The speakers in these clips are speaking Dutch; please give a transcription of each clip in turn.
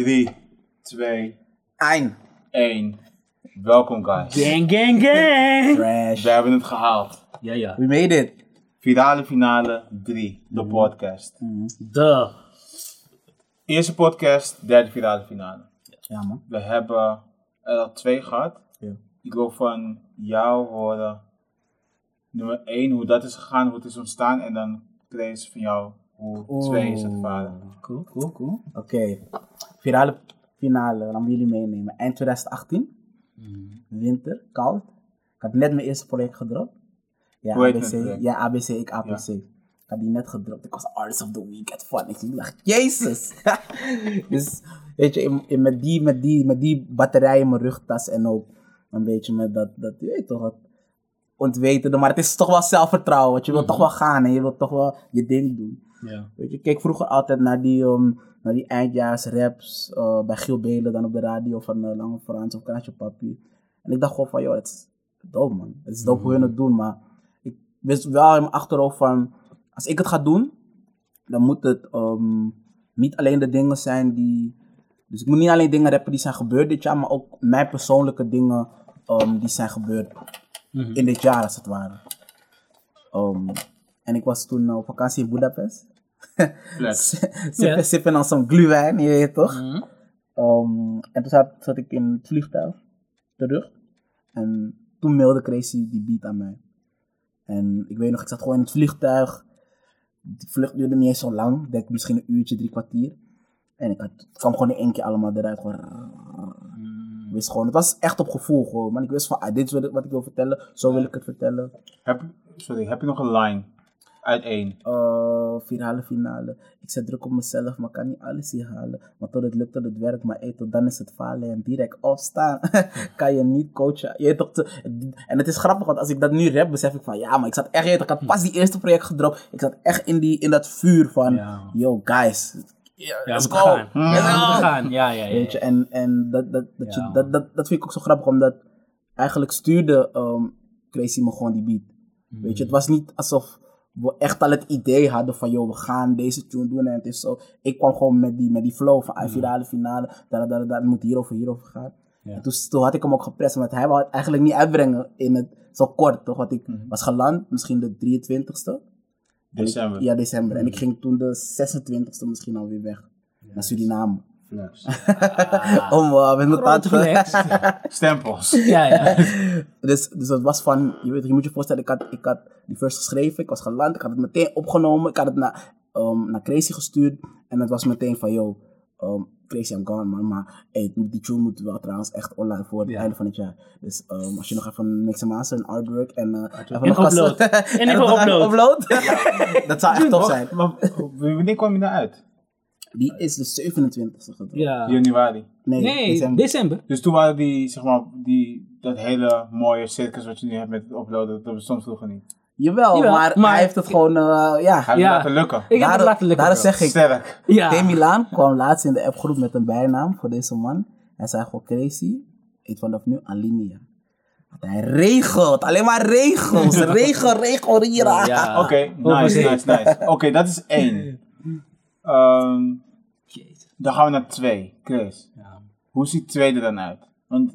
3, 2, Ein. 1. Welkom guys. Gang, gang, gang! Trash. We hebben het gehaald. Ja, ja. We made it. Virale finale 3, de podcast. De. Eerste podcast, derde virale finale. Ja, man. We hebben er al twee gehad. Ja. Ik wil van jou horen, nummer 1, hoe dat is gegaan, hoe het is ontstaan. En dan Chris van jou, hoe 2 is het ervaren. Cool, cool, cool. Oké. Virale finale, dan jullie meenemen. Eind 2018. Winter, koud. Ik had net mijn eerste project gedropt. Ja, Hoe heet het ABC. project? Ja, ABC, ik APC. Ik had die net gedropt. Ik was Artist of the Week at Fun. Ik dacht, jezus. dus, weet je, met, die, met, die, met die batterij in mijn rugtas en ook een beetje met dat, dat je weet toch, dat ontwetende. Maar het is toch wel zelfvertrouwen. Want je wilt toch wel gaan en je wilt toch wel je ding doen. Ja. Weet je, ik keek vroeger altijd naar die, um, naar die eindjaars raps eh, bij Giel Belen dan op de radio van eh, Lange Frans of Kraantje Papi. En ik dacht gewoon van, joh, het is dope man. Het is dope hoe hun het doen, maar ik wist wel in mijn achterhoofd van, als ik het ga doen, dan moet het um, niet alleen de dingen zijn die... Dus ik moet niet alleen dingen rappen die zijn gebeurd dit jaar, maar ook mijn persoonlijke dingen um, die zijn gebeurd in dit jaar als het ware. Um, en ik was toen op vakantie in Budapest. Sippen, Ja. sippen aan zo'n gluwijn, je weet toch? Mhm. Um, en toen zat, zat ik in het vliegtuig terug. En toen mailde Crazy die beat aan mij. En ik weet nog, ik zat gewoon in het vliegtuig. De vlucht duurde niet eens zo lang. Ik denk misschien een uurtje, drie kwartier. En ik had, het kwam gewoon in één keer allemaal eruit. Gewoon, ik wist gewoon, het was echt op gevoel gewoon. Maar ik wist van, ah, dit is wat ik, wat ik wil vertellen. Zo wil ik het vertellen. Heb, sorry, heb je nog een line uit 1? Uh, virale finale. Ik zet druk op mezelf, maar kan niet alles hier halen. Maar tot het lukt, tot het werkt, maar hey, tot dan is het falen en direct opstaan. kan je niet coachen. Je toch te- en het is grappig, want als ik dat nu rap, besef ik van ja, maar ik zat echt, je ik had pas die eerste project gedropt. Ik zat echt in, die, in dat vuur van, Ja. yo guys, Ja, let's go. gaan. Let's Ja, go. moet gaan. Ja, ja, ja. Weet je, en, en dat, dat, dat, Ja. je, dat, dat, dat vind ik ook zo grappig, omdat eigenlijk stuurde um, Crazy me gewoon die beat. Weet je, het was niet alsof we echt al het idee hadden van, joh, we gaan deze tune doen en het is zo. Ik kwam gewoon met die, met die flow van, ah, virale finale, daar, daar, daar, het moet hierover, hierover gaan. Ja. En toen, toen had ik hem ook geprest, want hij wou het eigenlijk niet uitbrengen in het, zo kort, toch? Want ik was geland, misschien de 23ste. December. Ja, december. En ik ging toen de 26ste misschien alweer weg. Naar Suriname. Flex. Om uh, met mijn flex. Stempels. Ja, ja. Dus, dus het was van, je, weet, je moet je voorstellen, ik had, ik had die verse geschreven, ik was geland, ik had het meteen opgenomen, ik had het naar, um, naar Crazy gestuurd. En het was meteen van, yo, um, Crazy, I'm gone man, maar hey, die tune moet wel trouwens echt online voor het Ja. einde van het jaar. Dus um, als je nog even mix en master en artwork en uh, even En nog upload. En nog even upload. dat zou echt tof zijn. Maar, wanneer kwam je nou uit? Die is de 27e gedropt. Ja. Januari. Nee, Nee, december. december. Dus toen waren die, zeg maar, die, dat hele mooie circus wat je nu hebt met het uploaden, dat bestond vroeger niet. Jawel, Jawel, maar, maar- hij heeft het gewoon, uh, ja. Hij heeft Ja. laten lukken. Ik heb het Daarom- laten lukken. bro. zeg ik, Sterk. Ja. Tim Milaan kwam laatst in de appgroep met een bijnaam voor deze man. Hij zei gewoon Crazy, heet vanaf nu Alinea. Want hij regelt, alleen maar regels. regel, regel, rira. Ja. Oké, nice, nice, nice. Oké, dat is één. Ehm, dan gaan we naar twee. Chris, Ja. hoe ziet twee er dan uit? Want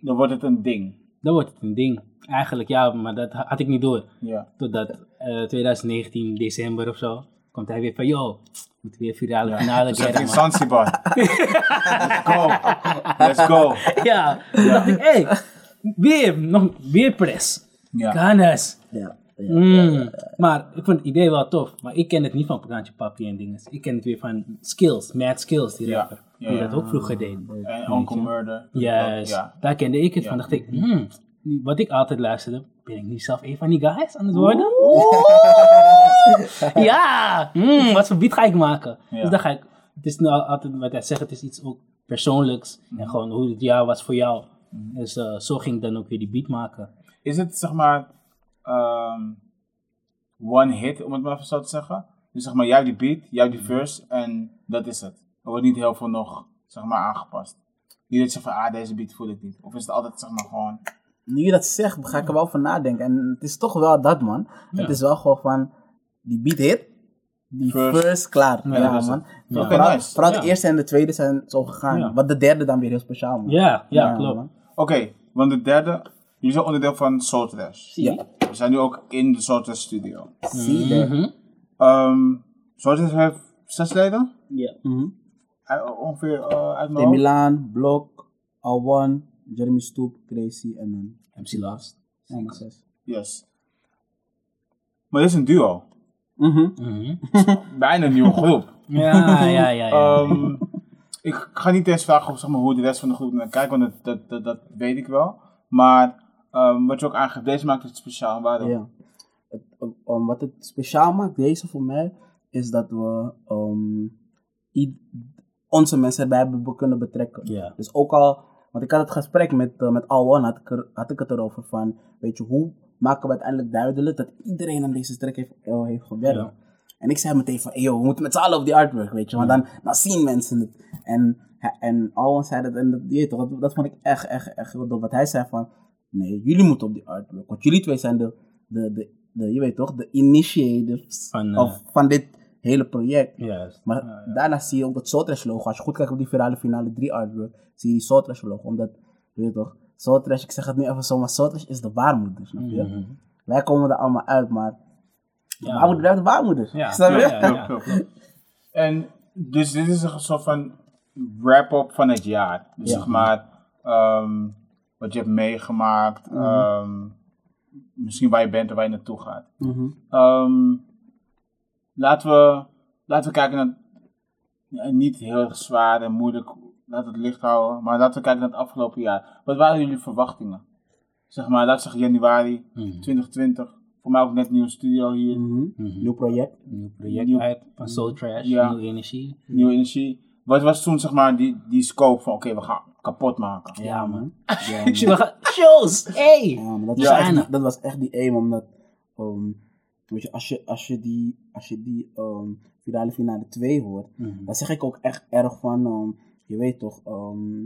dan wordt het een ding. Dan wordt het een ding. Eigenlijk ja, maar dat had ik niet door. Ja. Totdat eh 2019, december of zo, komt hij weer van, yo, moet weer virale finale We zitten keren, in. Zanzibar. Let's go. Let's go. Ja, toen dacht ik, hé, hey, weer, nog, weer press. Ja. Ganas. Ja, ja. Mm. Maar ik vond het idee wel tof. Maar ik ken het niet van Praatje Papi en dingen. Ik ken het weer van Skills, Mad Skills, die rapper. Die dat ook vroeger deed. En Uncle Murder. Juist, Ja. daar kende ik het van. dacht ik, hmm, wat ik altijd luisterde, ben ik nu zelf een van die guys aan het worden? Ja, hmm, wat voor beat ga ik maken? Dus dan ga ik, het is nou altijd wat hij zegt, het is iets ook persoonlijks. Mhm. En gewoon hoe het jaar was voor jou. Dus eh, zo ging ik dan ook weer die beat maken. Is het zeg maar ehm, one hit, om het maar even zo te zeggen? Dus zeg maar, jij die beat, jij die verse en dat is het. Er wordt niet heel veel nog zeg maar aangepast. Niet dat je zegt van, ah, deze beat voel ik niet. Of is het altijd zeg maar gewoon, Nu je dat zegt, ga ik er wel van nadenken. En het is toch wel dat, man. Het is wel gewoon van, die beat hit. Die First- first, klaar. Ja, man. Ja. Vooral, nice. de eerste en de tweede zijn zo gegaan. Wat de derde dan weer heel speciaal, man. Ja, ja, klopt. man. Oké, want de derde, jullie zijn onderdeel van Soul Trash. Ja. We zijn nu ook in de Trash studio. Zie je. Ehm Soul Trash heeft zes leden? Ja. Mhm. Uit- Ongeveer eh, uit mijn. Milan, Blok, Alwan, Jeremy Stoop, Gracie en dan MC Last. ja, nog zes. Yes. Maar dit is een duo. Mhm. Mhm. Bijna een nieuwe groep. Ja, ja, ja. ja. Ehm, ik ga niet eens vragen of, zeg maar, hoe de rest van de groep naar kijkt, want dat, dat, dat, dat weet ik wel. Maar ehm, wat je ook aangeeft, deze maakt het speciaal. Waarom? Ja. Het, um, wat het speciaal maakt, deze voor mij, is dat we um, i- onze mensen erbij hebben kunnen betrekken. Ja. Dus ook al, want ik had het gesprek met, uh, met Alwan, had ik, er, had ik het erover van, weet je, hoe maken we uiteindelijk duidelijk dat iedereen aan deze track heeft, eh, heeft gewerkt. Ja. En ik zei meteen van, "Hey, yo, we moeten met z'n allen op die artwork, weet je, want dan, dan zien mensen het. En, en Alwan zei dat, en dat, dat, dat vond ik echt, echt, echt heel dope. Wat hij zei van, nee, jullie moeten op die artwork, want jullie twee zijn de, de, de, de je weet toch, de initiators Van, eh, of, van dit hele project. Juist. Maar daarna zie je ook het Soultrash logo. Als je goed kijkt op die virale finale 3 artwork, zie je die Soultrash logo. Omdat, je weet toch, Soultrash, ik zeg het nu even zo, maar Soultrash is de baarmoeder, snap je? Mhm. Wij komen er allemaal uit, maar de Ja. blijft de baarmoeder. Ja, snap je? ja, ja. En dus dit is een soort van wrap-up van het jaar. Dus Ja. zeg maar, ehm, wat je hebt meegemaakt, ehm, misschien waar je bent en waar je naartoe gaat. Mhm. Ehm, laten, we, laten we kijken naar, ja, niet heel erg zwaar en moeilijk, laten we het licht houden, maar laten we kijken naar het afgelopen jaar. Wat waren jullie verwachtingen? Zeg maar, we zeggen januari Mhm. 2020, voor mij ook net een nieuwe studio hier, Mhm. Mhm. Nieuw project. Nieuw project Nieuw- uit van Soul Trash, Ja. nieuwe energie. nieuwe energie. Wat was toen zeg maar die, die scope van oké, we gaan kapot maken? Ja, man. Ja, man. Shows! Hey! Ja, maar dat, was echt, die- dat was echt die aim, omdat, ehm, weet je, als je, als je die, als je die ehm, virale finale 2 hoort, Mhm. dan zeg ik ook echt erg van, ehm, je weet toch, ehm,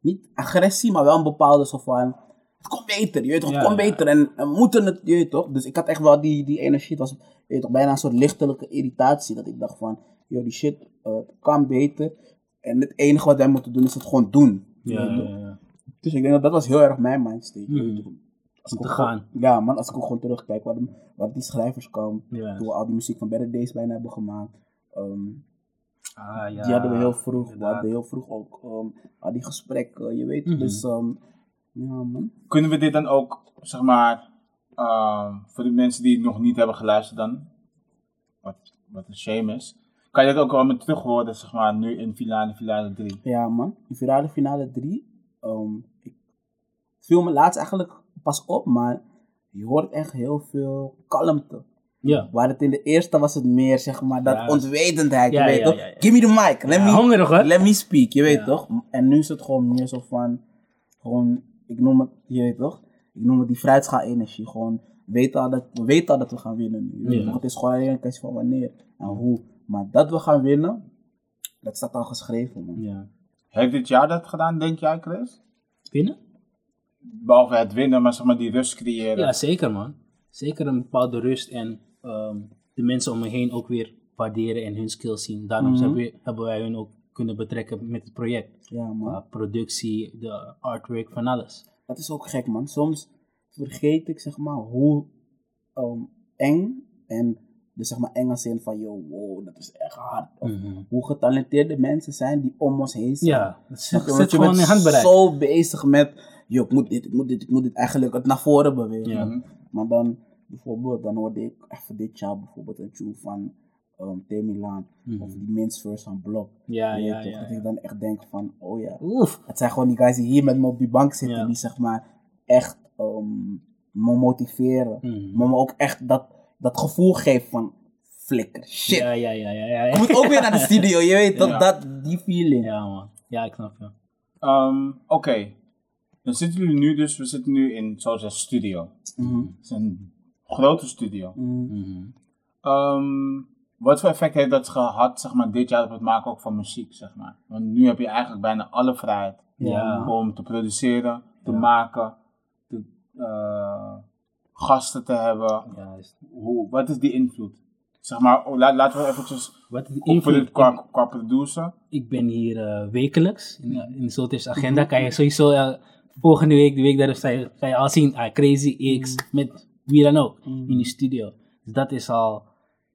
niet agressie, maar wel een bepaalde soort van, het komt beter, je weet toch, het Ja, komt ja. beter en we moeten het, je weet toch. Dus ik had echt wel die, die energie, het was je weet toch, bijna een soort lichtelijke irritatie, dat ik dacht van, joh, die shit, eh, het kan beter. En het enige wat wij moeten doen is het gewoon doen. Ja, ja, ja. Dus ik denk dat dat was heel erg mijn Mhm. weet toch. Als ik te gaan. gewoon- Ja, man, als ik ook gewoon terugkijk waar, de- waar die schrijvers kwamen. Toen we al die muziek van Better Days bijna hebben gemaakt. ehm, Ah, ja. die hadden we heel vroeg. We inderdaad. hadden heel vroeg ook ehm, al die gesprekken, je weet. Mhm. Dus, ehm, ja, man. Kunnen we dit dan ook, zeg maar, ehm, voor de mensen die het nog niet hebben geluisterd dan, wat, wat een shame is, kan je dat ook wel met terug horen, zeg maar, nu in finale, finale 3? Ja, man. Die virale finale 3. ehm, ik viel me laatst eigenlijk pas op, maar je hoort echt heel veel kalmte. Ja. Waar het in de eerste was het meer, zeg maar, dat Ja. ontwetendheid, Ja, je weet ja, toch? ja, ja. Give me the mic, let me, hongerig, let me speak, je weet Ja. toch? En nu is het gewoon meer zo van, gewoon, ik noem het, je weet toch? Ik noem het die fruitschaal-energie, gewoon, weten al dat, we weten al dat we gaan winnen nu, je weet Ja. toch? Het is gewoon alleen een kwestie van wanneer en hoe. Maar dat we gaan winnen, dat staat al geschreven, man. Ja. Heeft dit jaar dat gedaan, denk jij, Chris? Winnen? Behalve het winnen, maar zeg maar die rust creëren. Ja, zeker man. Zeker een bepaalde rust en ehm, de mensen om me heen ook weer waarderen en hun skills zien. Daarom hebben, we- hebben wij hun ook kunnen betrekken met het project. Ja, man. Productie, de artwork, van alles. Dat is ook gek, man. Soms vergeet ik, zeg maar, hoe ehm, eng en dus zeg maar eng als zin van, yo, wow, dat is echt hard. Of Mhm. hoe getalenteerde mensen zijn die om ons heen zijn. Ja, dat je? zit je gewoon in handbereik. zo bezig met, yo, ik moet dit, ik moet dit, ik moet dit eigenlijk het naar voren bewegen. Ja. Mhm. Maar dan, bijvoorbeeld, dan hoorde ik even dit jaar bijvoorbeeld een tune van um, Temilaan Mhm. of die Min's Verse van Blok. Ja, ja, toch? ja, Dat ja. ik dan echt denk van, oh ja, Oef. het zijn gewoon die guys die hier met me op die bank zitten, die zeg maar echt ehm, me motiveren. Mhm. Maar me ook echt dat, dat gevoel geven van flikker, shit. Ja, ja, ja, ja, ja. Ik moet ook weer naar de studio, je weet Ja. dat, die feeling. Ja man. Ja, ik snap je. Ehm, Oké, dan zitten jullie nu dus, we zitten nu in, zoals een studio. Mhm, Het is een grote studio. mhm. Mhm. Ehm, wat voor effect heeft dat gehad, zeg maar, dit jaar op het maken ook van muziek, zeg maar? Want nu heb je eigenlijk bijna alle vrijheid Ja. om te produceren, te Ja. maken, te, eh, gasten te hebben. Juist. Hoe, wat is die invloed? zeg maar, oh, la- laten we eventjes Wat is de invloed? het qua, qua producer. Ik ben hier eh, wekelijks. In, in de Sulters agenda kan je sowieso eh, volgende week, de week daarop, ga je, al zien. Ah, Crazy X met wie dan ook in die studio. Dus dat is al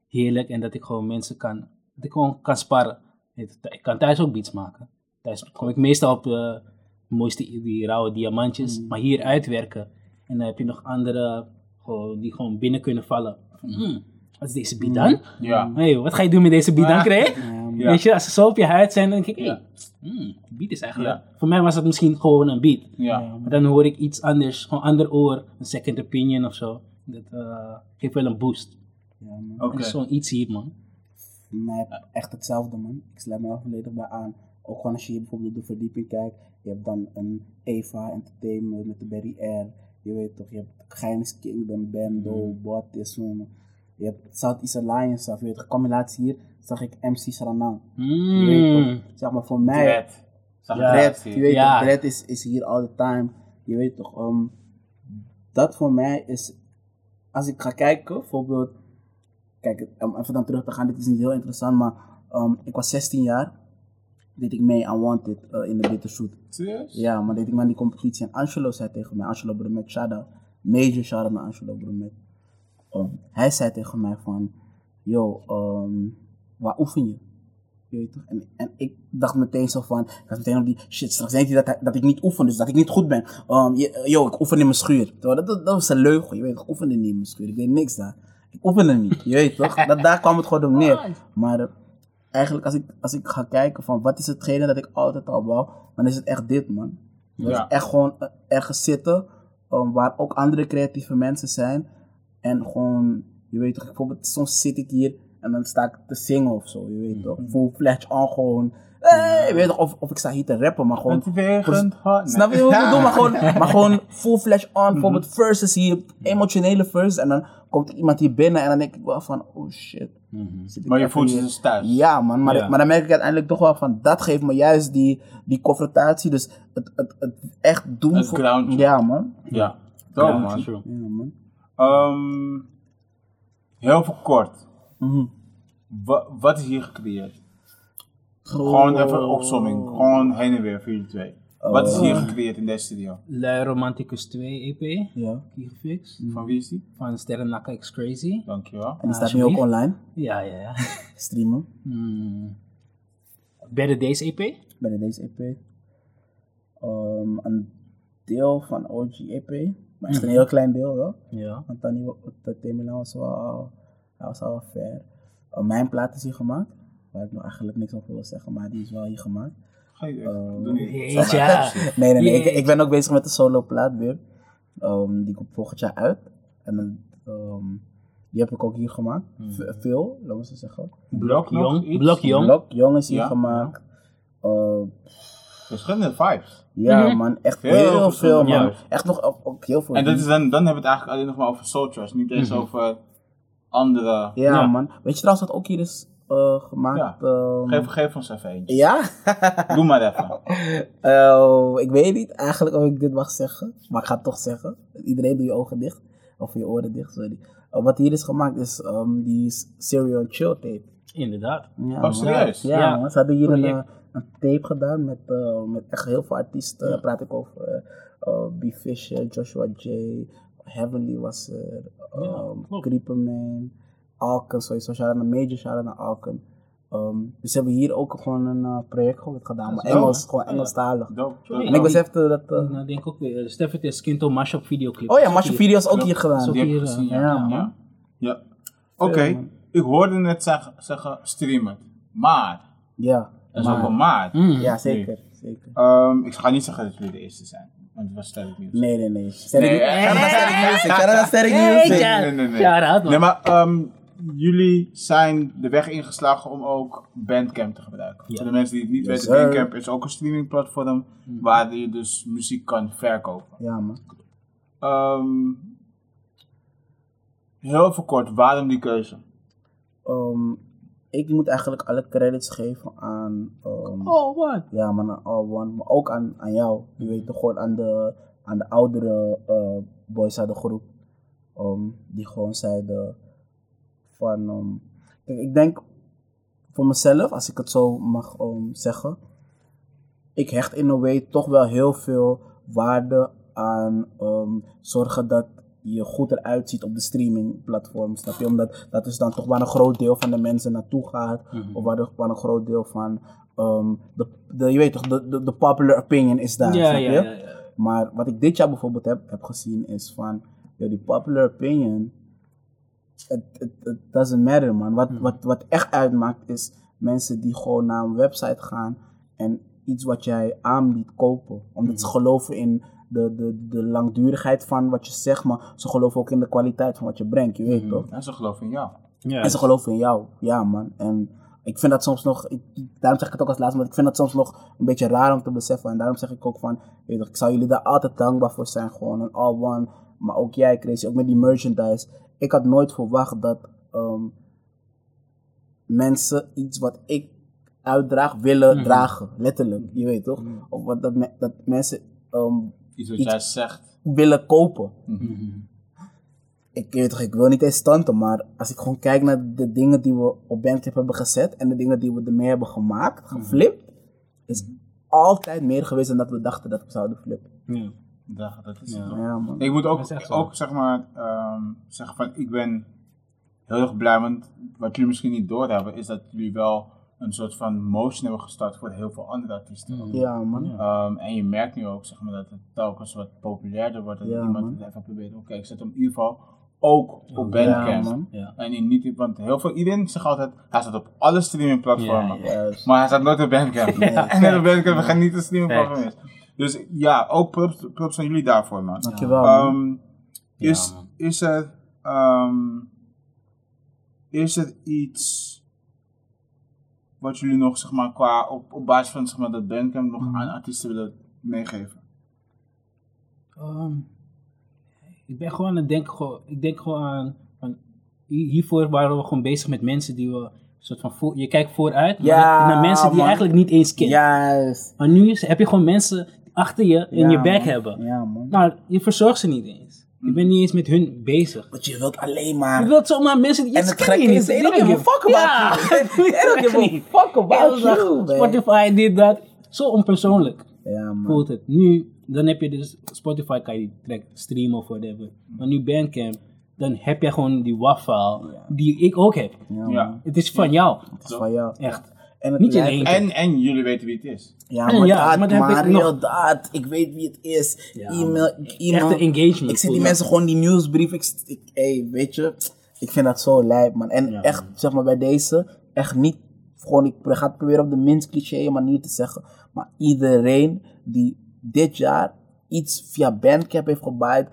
heerlijk. En dat ik gewoon mensen kan, dat ik gewoon kan sparren. Ik kan thuis ook beats maken. Thuis kom ik meestal op eh, de mooiste, die rauwe diamantjes. Maar hier uitwerken. En dan heb je nog andere gewoon, die gewoon binnen kunnen vallen. Van, hmm, wat is deze beat dan? Ja. Hey, wat ga je doen met deze beat dan? Ja. Weet je, als ze zo op je huid zijn, dan denk ik, hé, Ja. hmm, beat is eigenlijk... Ja. Voor mij was het misschien gewoon een beat. Ja. Maar dan hoor ik iets anders, gewoon ander oor, een second opinion of zo. Dat eh, geeft wel een boost. Ja, man. Oké. Dat is zo'n iets hier, man. Voor mij echt hetzelfde, man. Ik sluit me er volledig bij aan. Ook gewoon als je hier bijvoorbeeld de verdieping kijkt. Je hebt dan een Eva Entertainment met de Barry Air. Je weet toch, je hebt Geinis Kingdom, Bando, Botis. Je hebt Southeast Alliance af. Je weet toch, kom je laatst hier, zag ik MC Saranang. Je weet Mm. toch, zeg maar voor mij. Dread. Zag Ja. Dread, Dread je weet Ja. toch, Dread is, is hier all the time. Je weet toch, um, dat voor mij is, als ik ga kijken, bijvoorbeeld, kijk, om even dan terug te gaan, dit is niet heel interessant, maar um, ik was 16 jaar, deed ik mee aan Wanted uh, in de Bitter Shoot. Serieus? Ja, maar deed ik mee aan die competitie en Angelo zei tegen mij, Angelo Brumet, shout-out, major shout-out naar Angelo Brumet. Um, hij zei tegen mij van, yo, um, waar oefen je? Je weet toch? En, en ik dacht meteen zo van, ik was meteen op die shit, straks denkt hij dat, dat ik niet oefen, dus dat ik niet goed ben. Um, yo, ik oefen in mijn schuur. Dat, dat, dat was een leugen, je weet, ik oefende niet in mijn schuur, ik deed niks daar. Ik oefende niet, je weet toch? Dat, daar kwam het gewoon op neer. Maar eigenlijk als ik, als ik ga kijken van wat is hetgene dat ik altijd al wou, dan is het echt dit man. Dat Ja. is echt gewoon eh, ergens zitten, um, waar ook andere creatieve mensen zijn. En gewoon, je weet toch, bijvoorbeeld soms zit ik hier en dan sta ik te zingen of zo, je weet toch. Full flash on gewoon, hey, je weet toch, of, of ik sta hier te rappen, maar gewoon... Hart. Snap je wat ik bedoel? Maar gewoon, maar gewoon full flash on. Bijvoorbeeld verses hier, emotionele verses. En dan komt iemand hier binnen en dan denk ik wel van, oh shit. Ik Maar je voelt je dus thuis. Ja man, maar, Ja. maar dan merk ik uiteindelijk toch wel van, dat geeft me juist die, die confrontatie. Dus het, het, het echt doen Het voor... groundje. Ja man. Ja. Dope, Ja, man. Ja man. Ehm, heel veel kort. Mhm. Wa- wat is hier gecreëerd? Gewoon even een opzomming. Gewoon heen en weer voor jullie twee. Wat is hier gecreëerd in deze studio? Lui Romanticus 2 EP, Ja. hier gefixt. Van wie is die? Van Sterren Nakka X Crazy. Dankjewel. En die staat nu ook online. Ja, ja, ja. Streamen. Hmm. Better Days EP. Bij deze EP. Ehm, een deel van OG EP. Maar echt een heel klein deel wel. Ja. Want dan dat Milan was wel, hij was al ver. Uh, mijn plaat is hier gemaakt. Waar ik nog eigenlijk niks over wil zeggen, maar die is wel hier gemaakt. Ga je Oh. Jeetje, ja. Nee, nee, nee. Ik, ben ook bezig met de solo plaat weer. Um, die komt volgend jaar uit. En dan, um, die heb ik ook hier gemaakt. V- veel, laten we zo zeggen. Blok Jong. Blok Jong. Blok Jong is hier Ja, gemaakt. Uh, Verschillende vibes. ja, Mhm. man. Echt Heel heel, veel, man. vibes. Echt nog ook, ook heel veel. En dat is dan, dan hebben we het eigenlijk alleen nog maar over Soul Trust. Niet eens over andere... ja, Ja. man. Weet je trouwens wat ook hier is gemaakt? Ja. Um, Geef, geef ons even eentje. ja? Doe maar even. Oh, ik weet niet eigenlijk of ik dit mag zeggen, maar ik ga het toch zeggen. Iedereen doe je ogen dicht, of je oren dicht, sorry. Uh, wat hier is gemaakt is um, die Serial Chill tape. Inderdaad. Ja, Oh, serieus? Ja, Ja. man. Ze hadden hier een, uh, een tape gedaan met, uh, met echt heel veel artiesten. Daar praat ik over uh, uh, B. Fisher, Joshua J. Heavenly was er, um. Creeperman, Alken, sowieso. Shout-out naar Major, shout-out naar Alken. Um, dus ze hebben hier ook gewoon een uh, project gewoon gedaan, maar is dope, Engels, hè? gewoon Ja. Engelstalig. Dope. Dope. En ik besefte dat... uh, Nou, denk ik ook weer. Stef, het is Skinto Mashup videoclip. oh ja, Is ook hier. Video's ook Ja. hier gedaan. Ik hier, gezien, eh, ja. ja, man. Ja. ja. Oké, ik hoorde net zeggen, zeggen streamen. Maar, Ja, er is ook maar- een maar. Mm. ja zeker, zeker. Ehm, ik ga niet zeggen dat jullie de eerste zijn. Want het was sterk nieuws. Nee, nee, nee. Sterk Nee, Shout out naar Sterk eh, Music. Music. ja. Nee, nee, nee. Shout-out. Nee, maar ehm, jullie zijn de weg ingeslagen om ook Bandcamp te gebruiken. Ja. Voor de mensen die het niet Yes, weten, sir. Bandcamp is ook een streamingplatform waar je dus muziek kan verkopen. Ja, man. Ehm, heel veel kort, waarom die keuze? Ehm, ik moet eigenlijk alle credits geven aan, ehm, Oh, what? ja man, aan All One, maar ook aan, aan jou. Je weet toch gewoon aan de, aan de oudere eh, boys uit de groep. ehm, die gewoon zeiden van, ehm, Kijk, ik denk voor mezelf, als ik het zo mag um, zeggen, ik hecht in een way toch wel heel veel waarde aan um, zorgen dat je goed eruit ziet op de streamingplatform, snap je? Omdat dat is dan toch waar een groot deel van de mensen naartoe gaat, of waar, de, waar een groot deel van, um, de, de, je weet toch, de, de, de popular opinion is daar, Ja, snap je? ja, ja. Maar wat ik dit jaar bijvoorbeeld heb, heb gezien is van, die popular opinion, it doesn't matter man. Wat, wat, wat echt uitmaakt is mensen die gewoon naar een website gaan en iets wat jij aanbiedt kopen. Omdat ze geloven in de, de, de langdurigheid van wat je zegt, maar ze geloven ook in de kwaliteit van wat je brengt, je weet toch? En ze geloven in jou. Ja, En ze geloven in jou, ja man. En ik vind dat soms nog, ik, daarom zeg ik het ook als laatste, maar ik vind dat soms nog een beetje raar om te beseffen. En daarom zeg ik ook van, weet je, ik zou jullie daar altijd dankbaar voor zijn. Gewoon een all one, maar ook jij Chris, ook met die merchandise. Ik had nooit verwacht dat ehm, mensen iets wat ik uitdraag willen dragen, letterlijk, je weet toch? Of wat dat, me- dat mensen ehm, Iets wat Iets- jij zegt. willen kopen. Mhm. Ik weet toch, ik wil niet eens stunten, maar als ik gewoon kijk naar de dingen die we op Bandcamp hebben gezet en de dingen die we ermee hebben gemaakt, geflipt, is altijd meer geweest dan dat we dachten dat we zouden flippen. Dat, dat is Ja. het toch. Ja, man. Ik moet ook, Dat is echt zo. ook zeg maar, ehm, zeggen van, ik ben heel erg blij, want wat jullie misschien niet doorhebben, is dat jullie wel een soort van motion hebben gestart voor heel veel andere artiesten. ook. Ja, man. Ja. Ehm, en je merkt nu ook zeg maar, dat het telkens wat populairder wordt. Dat Ja, iemand man. het even probeert. Oké, ik zet hem in ieder geval ook op Ja, Bandcamp. man. Ja. en in niet, want heel veel, iedereen zegt altijd, hij staat op alle streamingplatformen. Ja, ja. Juist. Maar hij staat nooit op Bandcamp. Ja, en op. Bandcamp, we gaan niet de streamingplatform Facts. is. Dus ja, ook props, props aan jullie daarvoor, man. Dankjewel, man. Ehm, is, man. is, er, ehm, is er iets wat jullie nog, zeg maar, qua, op, op basis van zeg maar, dat Bandcamp nog Mhm. aan artiesten willen meegeven? Ehm, ik ben gewoon aan het denken, gewoon, ik denk gewoon aan, van, hier- hiervoor waren we gewoon bezig met mensen die we, soort van, voor, je kijkt vooruit Ja, naar mensen die je eigenlijk niet eens kent. Juist. Maar nu is, heb je gewoon mensen achter je in Ja, je back man. hebben. Ja, man. Maar je verzorgt ze niet eens. Je bent niet eens met hun bezig. Want je wilt alleen Je maar... wilt zomaar mensen die En je het ken je gekke niet. is, they don't give a fuck about Ja, you. They don't give a niet. fuck about you. Spotify, dit, dat. Zo onpersoonlijk Ja, man. voelt het. Nu, dan heb je dus Spotify, kan je die track streamen of whatever. Maar nu Bandcamp, dan heb je gewoon die WAV-file die ik ook heb. Ja, Ja. Het is van jou. Het is van jou. Echt. En het Niet lijkt- alleen. En, en jullie weten wie het is. Ja, maar ja, dat, maar dan heb ik Mario, nog- dat. Ik weet wie het is. Ja, e-mail, ik e-mail. Echte engagement. Ik zit voel die mensen gewoon die nieuwsbrief. Ik, ik, hey, weet je, ik vind dat zo lijp, man. En Ja, echt, zeg maar, bij deze, echt niet, gewoon, ik ga het proberen op de minst cliché manier te zeggen. Maar iedereen die dit jaar iets via Bandcamp heeft gebaaid,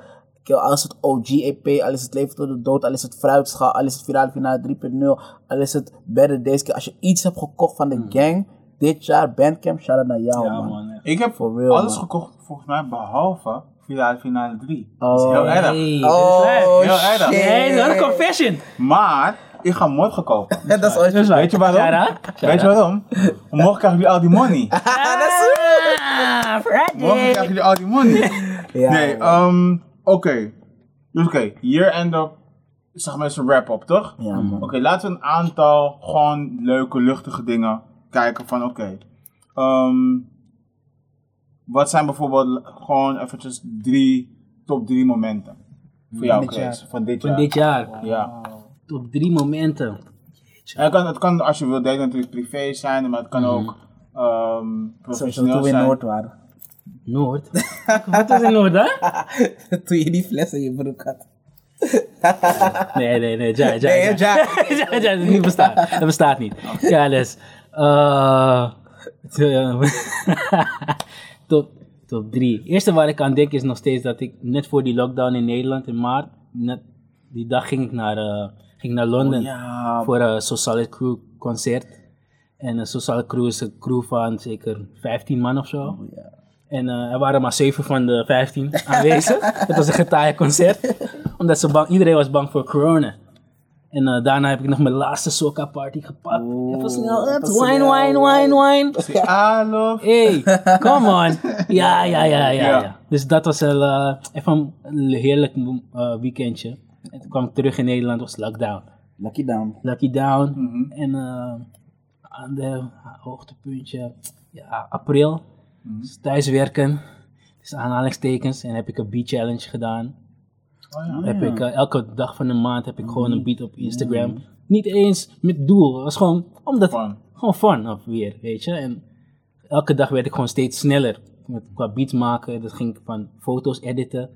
al is het OG-EP, al is het Leven tot de Dood, al is het Fruitschaal, al is het Virale Finale 3.0, al is het Better Days. Als je iets hebt gekocht van de gang, dit jaar, Bandcamp, shout out naar jou, Hmm. Ja, man. Ik heb For real, alles man. gekocht, volgens mij, behalve finale, finale 3. dat is Oh. heel erg. Hey, dat is Oh. Heel erg. Hey, dat is een confession. Maar, ik ga morgen kopen. dat is ooit Weet je waarom? Shout-out. Weet je waarom? Morgen krijgen jullie al die money. Ah, Morgen Friday. krijgen jullie al die money. Ja, nee, man. ehm, oké. Dus oké, hier end up, zeg maar eens een wrap-up, toch? Ja, man. Oké, laten we een aantal gewoon leuke, luchtige dingen kijken van oké. ehm, wat zijn bijvoorbeeld gewoon eventjes drie, top drie momenten voor jou, Chris, jaar. van dit Van jaar? dit jaar. Ja. Top drie momenten. En het, kan, het kan als je wilt delen natuurlijk privé zijn, maar het kan ook ehm Zo, zo professioneel toen we in zijn. Noord waren. Noord. Wat is in Noord, hè? toen je die fles in je broek had. Nee, nee, nee. Ja, ja, Nee, ja. ja. ja, ja, dat niet bestaat. Dat bestaat niet. Ja, dus. eh top, top drie. Eerste waar ik aan denk is nog steeds dat ik net voor die lockdown in Nederland in maart, net die dag ging ik naar, eh, ging naar Londen Ja, voor een So Solid Crew concert. En een So Solid Crew is een crew van zeker 15 man of zo. ja. En eh, er waren maar 7 van de 15 aanwezig. Het was een getaaid concert. Omdat ze bang, iedereen was bang voor corona. En eh, daarna heb ik nog mijn laatste soca party gepakt. Oeh, Even snel, up, wine, wine, wine, wine. I love. Hey, come on. Ja, ja, ja, ja. Ja. ja. Dus dat was wel eh, even een heerlijk weekendje. En toen kwam ik terug in Nederland, was lockdown. Lucky down. Lucky Down. Mhm. En eh aan de hoogtepuntje, ja, april. Mhm. Dus thuiswerken. Dus aanhalingstekens. En heb ik een beat challenge gedaan. Oh ja. Heb ik, eh, elke dag van de maand heb ik gewoon Mhm. een beat op Instagram. Niet eens met doel. Het was gewoon omdat Fun. gewoon fun of weer, weet je. En elke dag werd ik gewoon steeds sneller met, qua beats maken. Dat ging ik van foto's editen.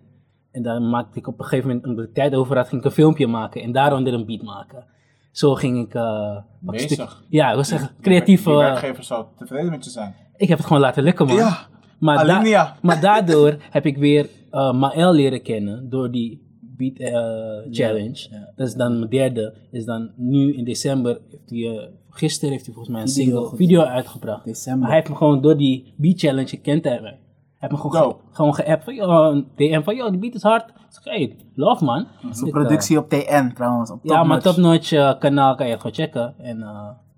En dan maakte ik op een gegeven moment, omdat ik tijd over had, ging ik een filmpje maken. En daaronder een beat maken. Zo ging ik... eh, een Bezig. stuk- ja, ik was zeggen, creatief. Eh, werkgever zou tevreden met je zijn. Ik heb het gewoon laten lukken, man. Ja, maar, da- Alinea. maar daardoor heb ik weer eh Maël leren kennen door die beat eh, challenge. ja. Dat is dan mijn derde. Is dan nu in december, heeft hij, eh, gisteren heeft hij volgens mij een Video single, video uitgebracht. December. Maar hij heeft me gewoon door die beat challenge gekend hebben. Hij heeft me gewoon, ge, gewoon geappt van, yo, een DM van, yo, die beat is hard. Ik zeg, hey, love man. Zo'n eh, productie op TN trouwens. Op ja, maar Top Top Notch eh, kanaal kan je gewoon checken. En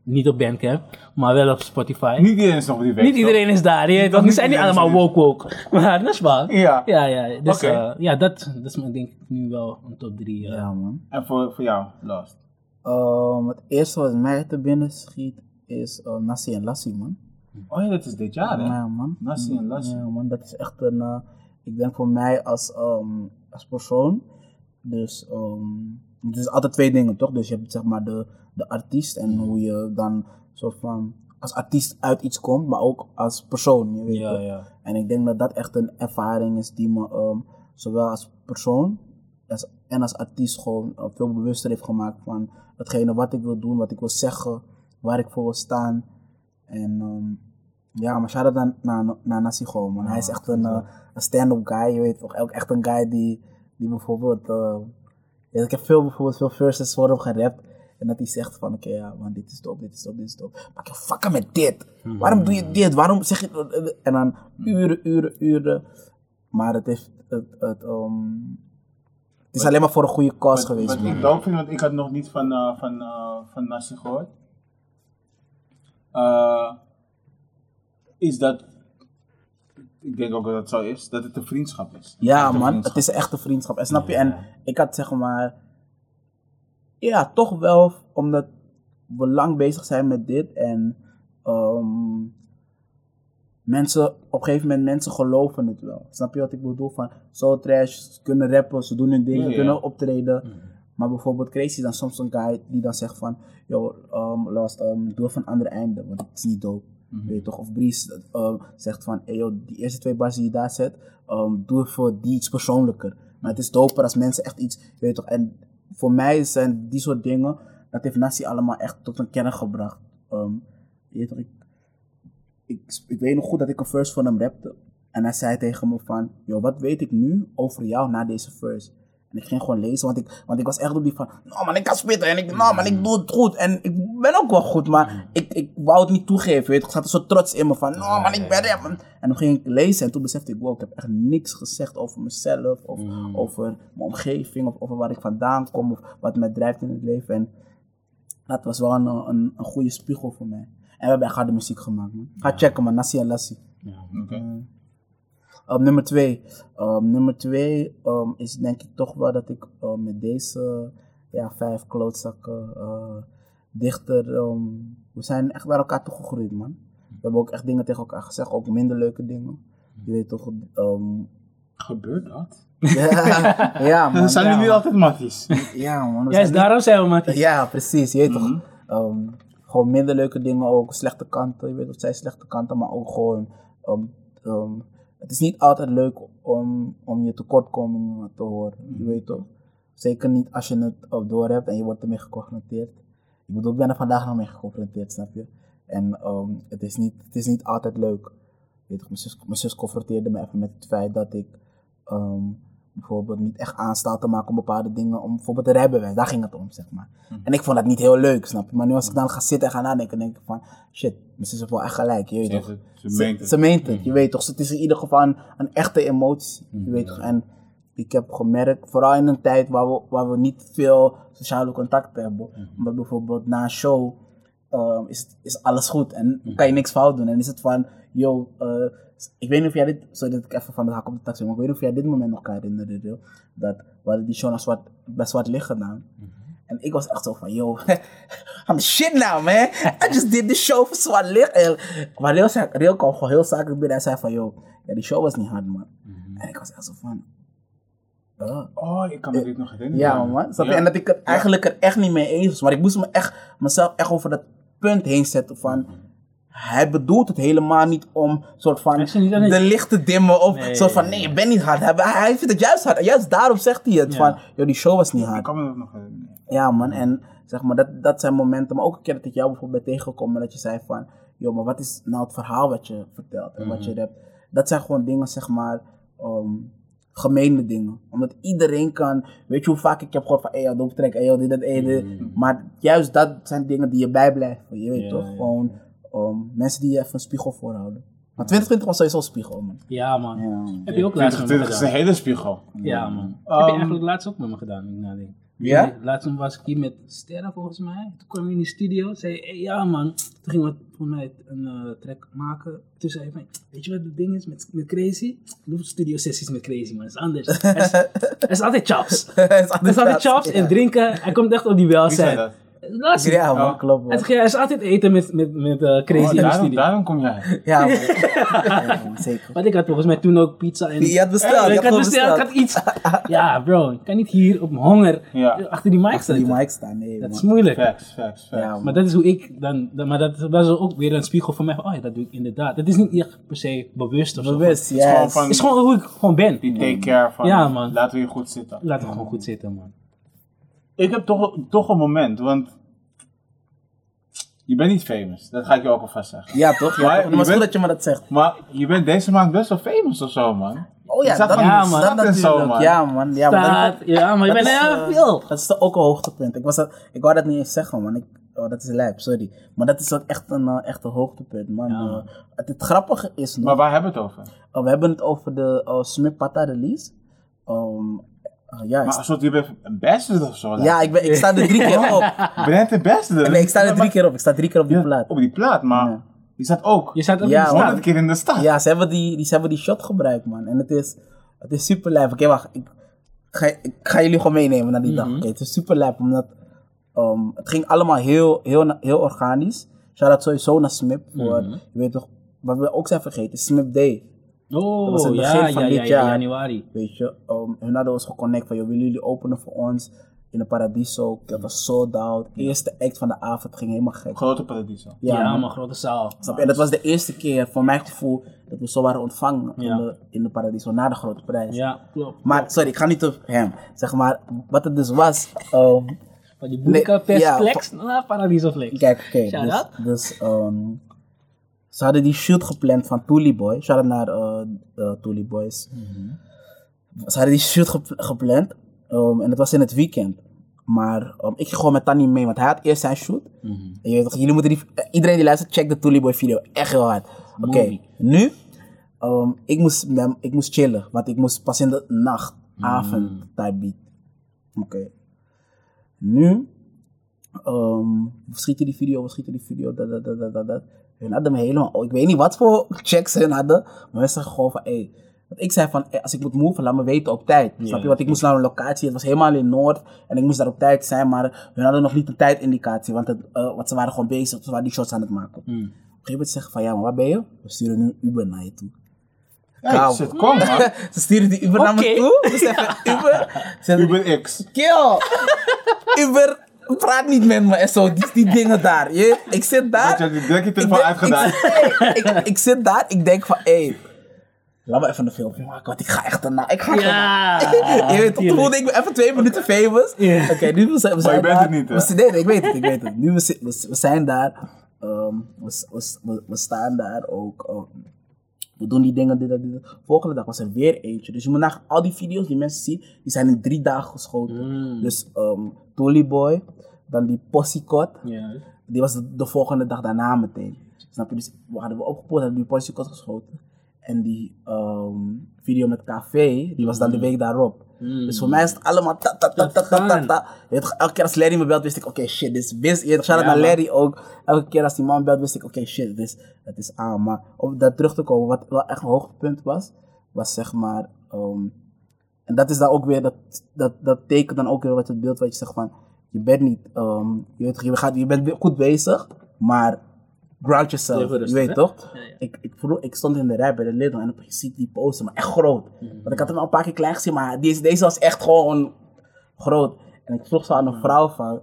niet op Bandcamp, maar wel op Spotify. Niet iedereen is nog op die. Niet iedereen is daar. Je niet Die zijn niet allemaal woke woke. Maar dat is waar. Ja. Ja, ja. Dus Oké. eh, ja, dat, dat is mijn denk ik nu wel een top 3. Ja, man. En voor, voor jou, Last. Ehm, het eerste wat mij te binnen schiet is uh, Nassi en Lassie, man. Oh ja, dat is dit jaar, hè? Ja, man. Nassi en Lassie. Ja, man. Dat is echt een, eh, ik denk voor mij als, ehm, als persoon. Dus ehm, het is altijd twee dingen, toch? Dus je hebt zeg maar de, de artiest en hoe je dan soort van als artiest uit iets komt, maar ook als persoon, je weet Ja, ja. En ik denk dat dat echt een ervaring is die me ehm, zowel als persoon als, en als artiest gewoon eh, veel bewuster heeft gemaakt van hetgene wat ik wil doen, wat ik wil zeggen, waar ik voor wil staan. En ehm, ja, maar shout-out naar, naar, naar Nassi gewoon, man. Hij is echt een, eh, een stand-up guy, je weet toch? Ook echt een guy die, die bijvoorbeeld... eh, ik heb veel, bijvoorbeeld veel verses voor hem gerapt. En dat hij zegt van, oké, ja, man, dit is top, dit is top, dit is top. Maar ik fucken met dit. Waarom doe je dit? Waarom zeg je... En dan uren, uren, uren. Maar het heeft... Het, het, ehm, het is alleen maar voor een goede cause Wat, geweest, wat man. ik dope vind, want ik had nog niet van, eh van, eh van Nassi gehoord. Eh, is dat, ik denk ook dat het zo is, dat het een vriendschap is. Ja, Echt een man, het is een echte vriendschap. En snap je? En ik had zeg maar. Ja, toch wel, omdat we lang bezig zijn met dit en. ehm, mensen, op een gegeven moment, mensen geloven het wel. Snap je wat ik bedoel? Van zo trash, ze kunnen rappen, ze doen hun ding, ze ja. kunnen optreden. Maar bijvoorbeeld Crazy is dan soms een guy die dan zegt van, yo, um, Last, um, doe van een andere einde, want het is niet dope. Weet je toch? Of Breeze zegt van, hey, yo, die eerste twee bars die je daar zet, um, doe voor die iets persoonlijker. Maar het is doper als mensen echt iets, weet je toch? En voor mij zijn die soort dingen, dat heeft Nassi allemaal echt tot een kern gebracht. Um, weet ik, ik, ik weet nog goed dat ik een verse van hem rapte. En hij zei tegen me van, yo, wat weet ik nu over jou na deze verse? En ik ging gewoon lezen, want ik, want ik was echt op die van, nou man, ik kan spitten en ik, nou man, ik doe het goed. En ik ben ook wel goed, maar ik, ik wou het niet toegeven, weet je. Ik zat er zo trots in me van, nou man, ik ben er. man. En toen ging ik lezen en toen besefte ik, wow, ik heb echt niks gezegd over mezelf, of over mijn omgeving, of over waar ik vandaan kom, of wat mij drijft in het leven. En dat was wel een, een, een goede spiegel voor mij. En we hebben echt harde muziek gemaakt, man. Ga checken, man, Nassi en Lassie. Oké. Um, nummer twee. Um, nummer twee um, is denk ik toch wel dat ik met deze ja, vijf klootzakken uh, dichter. um, we zijn echt naar elkaar toegegroeid, man. We hebben ook echt dingen tegen elkaar gezegd, ook minder leuke dingen. Je weet toch. um, Gebeurt dat? ja, ja, man. zijn ja, jullie niet man. altijd matties? Ja, man. Juist zijn daarom zijn we met niet- Ja, precies. Je weet toch. Mhm. um, gewoon minder leuke dingen, ook slechte kanten. Je weet wat zij slechte kanten, maar ook gewoon. um, um, het is niet altijd leuk om, om je tekortkomingen te horen. Je weet toch? Zeker niet als je het op door hebt en je wordt ermee geconfronteerd. Ik bedoel, ik ben er vandaag nog mee geconfronteerd, snap je? En um, het, is niet, het is niet altijd leuk. Weet je, mijn, zus, mijn zus confronteerde me even met het feit dat ik um, bijvoorbeeld niet echt aanstel te maken om bepaalde dingen, om bijvoorbeeld de rijbewijs, daar ging het om, zeg maar. En ik vond dat niet heel leuk, snap je? Maar nu als ik dan ga zitten en ga nadenken, denk ik van, shit, mijn zus heeft wel echt gelijk, je weet Ze toch? het- ze meent het. Ze meent het, je weet toch? Het is in ieder geval een, een echte emotie, je weet toch? En ik heb gemerkt, vooral in een tijd waar we, waar we niet veel sociale contact hebben, maar bijvoorbeeld na een show ehm, is, is alles goed en kan je niks fout doen. En is het van, yo, eh, ik weet niet of jij dit, sorry dat ik even van de hak op de tak maar ik weet niet of jij dit moment nog kan herinneren, joh. dat we hadden die show naar zwart, bij Zwart Licht gedaan. En ik was echt zo van, yo, I'm the shit now, man. I just did the show voor Zwart Licht. En- Maar Leo, zei, kwam gewoon heel zakelijk binnen en zei van, yo, ja, die show was niet hard, man. En ik was echt zo van. Oh, ik kan me dit nog herinneren. Ja, man. Ja. En dat ik het eigenlijk er echt niet mee eens was. Maar ik moest me echt, mezelf echt over dat punt heen zetten van... Hij bedoelt het helemaal niet om soort van het- de lichten dimmen of Nee. soort van nee, je bent niet hard. Hij, hij vindt het juist hard. En juist daarom zegt hij het Ja. van, joh, die show was niet Ik hard. kan me dat nog herinneren. Ja, man. En zeg maar, dat, dat zijn momenten. Maar ook een keer dat ik jou bijvoorbeeld ben tegengekomen. Dat je zei van, joh, maar wat is nou het verhaal wat je vertelt en wat je hebt. Dat zijn gewoon dingen, zeg maar, ehm gemene dingen. Omdat iedereen kan, weet je hoe vaak ik heb gehoord van, hey, doe trek, hé, joh, dit, dat, dit. Maar juist dat zijn dingen die je bijblijven. Je weet Ja, toch? ja. Gewoon ehm, mensen die je even een spiegel voorhouden. Maar 2020 was sowieso een spiegel, man. Ja, man. Ja. Heb je ook laatst met me 2020 is een hele spiegel. Ja, man. Heb je Um, eigenlijk laatst ook met me gedaan, ik nadenk. Ja? Laatst was ik hier met Sterren volgens mij. Toen kwam hij in de studio. Zei hey, ja man. Toen gingen we voor mij een eh, track maken. Toen zei hij van, weet je wat het ding is met, met Crazy? Ik doe studio sessies met Crazy man. Dat is anders. Er is, is altijd chops. Het is Er altijd chops en drinken. Hij komt echt op die welzijn. Dat? Zien. Ja, man, Oh. klopt, man. hij- er is altijd eten met, met, met eh, Crazy Oh, in de daarom, kom jij. Ja, man. Ja, man, zeker. Want ik had volgens mij toen ook pizza en... Je had besteld, je ik had besteld, ik had iets... Ja bro, ik kan niet hier op mijn honger Ja. achter die mic Achter die zitten. mic staan, nee, Dat is moeilijk. Facts, facts, facts. Ja, man. Maar dat is hoe ik dan, dan- maar dat, dat is ook weer een spiegel voor mij. van, Oh ja, dat doe ik inderdaad. Het is niet echt per se bewust of zo. Bewust, Het is gewoon yes. van, Het is gewoon hoe ik gewoon ben. die take care van, Ja, man. laten we hier goed zitten. Laat het gewoon goed zitten, man. Ik heb toch, toch een moment, want je bent niet famous. Dat ga ik je ook alvast zeggen. Ja, toch? Ja, Maar toch? je Maar het is goed dat je me dat zegt. Maar je bent deze maand best wel famous of zo, man. Oh ja, dat, van Ja, man. dat en zo, natuurlijk. man. Ja, man. Ja, Staat, dat, ja, maar je dat bent is, heel eh, veel. Dat is ook een hoogtepunt. Ik, was dat, ik wou dat niet eens zeggen, man. Ik, oh, dat is lijp, sorry. Maar dat is ook echt een, eh, echt een hoogtepunt, man. Ja. Eh, het, het grappige is nog, Maar waar hebben we het over? eh, we hebben het over de uh, Smith Pata release. Um, ja, ik Maar als je bent ambassador of zo. ja ik, ben, ik sta er drie keer op. Ben je het ambassador? Nee, ik sta er drie keer op. Ik sta drie keer op die Ja, plaat. Op die plaat, maar Ja. die staat ook Je staat ook Ja, de honderd keer in de stad. Ja, ze hebben die, die, ze hebben die shot gebruikt, man. En het is, het is super lijp. Oké, wacht. Ik ga, ik ga jullie gewoon meenemen naar die dag. Oké, het is super lijp, omdat ehm, het ging allemaal heel, heel, heel organisch. Shout-out sowieso naar Smip voor, je weet toch, wat we ook zijn vergeten, Smip Day. Dat was Oh, het ja, begin van ja, dit ja, ja, jaar. januari. Weet je, um, hun hadden ons geconnect van, joh, willen jullie openen voor ons in de Paradiso? Dat was sold out. Eerste act van de avond ging helemaal gek. Grote paradiso. Ja, man. man, grote zaal. Snap je? En dat was de eerste keer, voor mijn gevoel, dat we zo waren ontvangen Ja. in, de, in de Paradiso, na de grote prijs. Ja, klopt. Maar, sorry, ik ga niet op hem. Zeg maar, wat het dus was, ehm, Van die boeken Nee, ja, naar Paradiso Flex. kijk, oké, Shout dus, dus ehm, ze hadden die shoot gepland van Toolie Boy. Shout out naar eh eh, Toolie Boys. Ze hadden die shoot gep- gepland ehm, en het was in het weekend. Maar ehm, ik ging gewoon met Tanny mee, want hij had eerst zijn shoot. Mhm. En je weet toch, jullie moeten die, eh, iedereen die luistert, check de Toolie Boy video. Echt heel hard. Oké, nu, ehm, ik, moest, ik moest chillen, want ik moest pas in de nacht, avond, type beat. Oké. Nu, ehm we schieten die video, we schieten die video, dat, dat, dat, dat, dat. Hun hadden me helemaal, oh, ik weet niet wat voor checks hun hadden, maar we zeggen gewoon van, hé, want ik zei van, eh, als ik moet move, laat me weten op tijd. Snap je? Want ik moest naar een locatie, het was helemaal in Noord en ik moest daar op tijd zijn, maar hun hadden nog niet een tijdindicatie, want, het, eh, want ze waren gewoon bezig, ze waren die shots aan het maken. Op een gegeven moment zeggen van, ja, maar waar ben je? We sturen nu Uber naar je toe. Kou. shit, kom man. Ze sturen die Uber naar me toe, we zeggen Uber. Ze Uber X. Kill! Uber, praat niet met me en zo, die, die dingen daar. Je, ik zit daar. Je ik, telefoon denk- uitgedaan? ik, ik, ik zit daar, ik denk van, hé, hey, laat me even een filmpje maken, want ik ga echt erna. Ik ga Ja, erna. Je weet toch, toen ik me even twee minuten famous. Ja. Oké, nu we zijn, we Maar je bent daar. het niet, hè? We zijn- nee, nee, ik weet het, ik weet het. Nu we, we, we zijn daar, ehm, we, we, we, we staan daar ook. ehm, we doen die dingen, dit, dat, dit. Volgende dag was er weer eentje. Dus je moet nagaan, al die video's die mensen zien, die zijn in drie dagen geschoten. Mm. Dus um, Tolly Boy, dan die Possiecot, Ja. die was de, de volgende dag daarna meteen. Snap je? Dus we hadden we opgepoord, hadden die Possiecot geschoten. En die ehm, video met Café, die was dan de week daarop. Mm. Dus voor mij is het allemaal ta ta ta ta ta ta. ta. Elke keer als Larry me belt, wist ik, oké shit, dit is. Je shout-out Ja, naar. Larry ook. Elke keer als die man belt, wist ik, oké shit, dit is, het is aan. Maar om daar terug te komen, wat wel echt een hoogtepunt was, was zeg maar, ehm, en dat is dan ook weer, dat, dat, dat tekent dan ook weer wat het beeld wat je zegt van, je bent niet, je, weet, toch, je, gaat, je bent goed bezig, maar ground yourself, je weet hè? toch? Ja, ja. Ik, ik, vroeg, ik stond in de rij bij de Lidl en opeens zie ik die poster, maar echt groot. Mhm. Want ik had hem al een paar keer klein gezien, maar deze, deze was echt gewoon groot. En ik vroeg zo aan een vrouw van,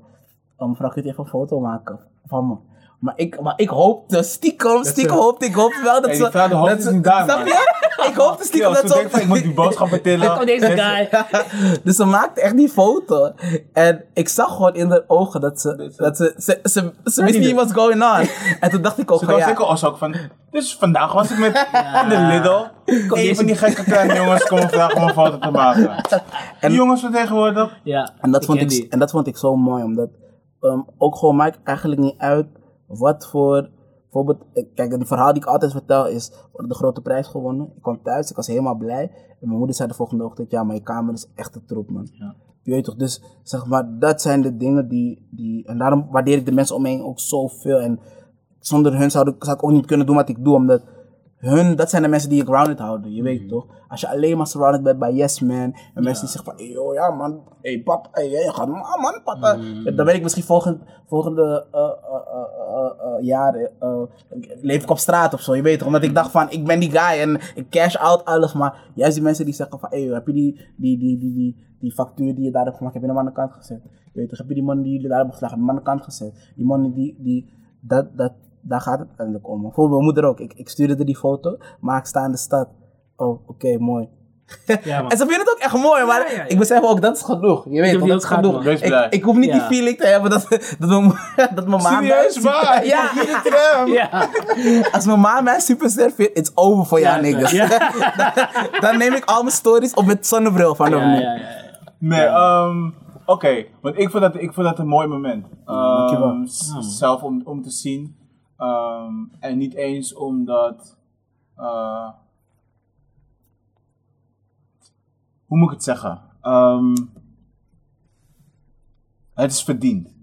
oh, mevrouw, kun je even een foto maken van me? Maar ik, maar ik hoopte, stiekem, stiekem hoopte, ik hoopte wel dat ze... dat is ze- niet daar? Ik hoopte stiekem Yo, dat ze ze... denkt van, ik moet die boodschappen tillen. Kom deze guy. Dus ze maakte echt die foto. En ik zag gewoon in haar ogen dat ze... Dat ze, ze, ze, ze wist niet what's going on. En toen dacht ik ook Ze van ja... zeker als ook van, dus vandaag was ik met in de Lidl. Een van die gekke kleine jongens komen vandaag om een foto te maken. En die jongens van tegenwoordig, Ja, En dat, vond ik, die. en dat vond ik zo mooi, omdat ehm, ook gewoon maakt eigenlijk niet uit wat voor. Bijvoorbeeld, ik- kijk, het verhaal die ik altijd vertel is: we hadden de grote prijs gewonnen. Ik kwam thuis, ik was helemaal blij. En mijn moeder zei de volgende ochtend: Ja, maar je kamer is echt een troep, man. Ja. Je weet toch, dus zeg maar, dat zijn de dingen die. die en daarom waardeer ik de mensen om me heen ook zoveel. En zonder hun zou ik, zou ik ook niet kunnen doen wat ik doe, omdat hun, dat zijn de mensen die je grounded houden, je weet toch? Als je alleen maar surrounded bent bij yes man, en mensen die zeggen van, yo, ja man, hey pap, hey, je gaat, man, man, papa. Dan ben ik misschien volgend, volgende eh, eh, eh, jaar, eh, leef ik op straat of zo, je weet toch? Omdat ik dacht van, ik ben die guy en ik cash out alles, maar juist die mensen die zeggen van, hey, heb je die, die, die, die, die, die factuur die je daar hebt gemaakt, heb je hem aan de kant gezet? Je weet toch, heb je die man die jullie daar hebben geslagen, heb je hem aan de kant gezet? Die man die, die, dat, dat, daar gaat het uiteindelijk om. Bijvoorbeeld mijn moeder ook. Ik, ik stuurde die foto, maar ik sta in de stad. Oh, oké, mooi. Ja. En ze vinden het ook echt mooi, maar Ja, ja, ja. ik besef ook, dat is genoeg. Je weet dat is genoeg. Ik, ik hoef niet Ja. die feeling te hebben dat, dat, mijn, dat mijn ma mij... serieus waar, Ja, ja, de tram. Ja. als mijn ma mij superster vindt, it's over voor jou niggas. ja. dan, dan neem ik al mijn stories op met zonnebril van Ja, hem. ja, ja, ja. Nee, ehm, oké, want ik vond, dat, ik vond dat een mooi moment. Ehm, zelf om, om te zien. Ehm, en niet eens omdat. eh, hoe moet ik het zeggen? Ehm, het is verdiend.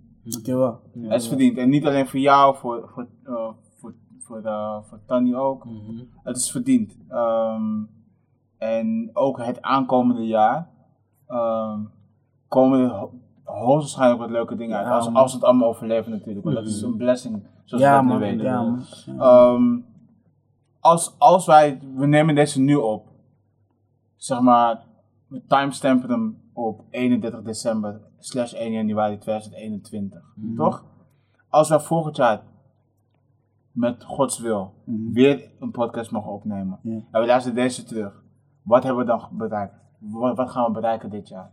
Het is verdiend. En niet alleen voor jou, voor, voor, eh, voor, voor, eh, voor Tanny ook. Mhm. Het is verdiend. Ehm, en ook het aankomende jaar ehm, komen er hoogstwaarschijnlijk wat leuke dingen uit. Ja, als, als het allemaal overleven natuurlijk. Want dat is een blessing, zoals Ja, we dat nu weten. Ja, man. Ehm, als, als wij, we nemen deze nu op, zeg maar, we timestampen hem op 31 december slash 1 januari 2021, Mhm. toch? Als wij volgend jaar met Gods wil weer een podcast mogen opnemen Mhm. Ja. en we luisteren deze terug, wat hebben we dan bereikt? Wat, wat gaan we bereiken dit jaar?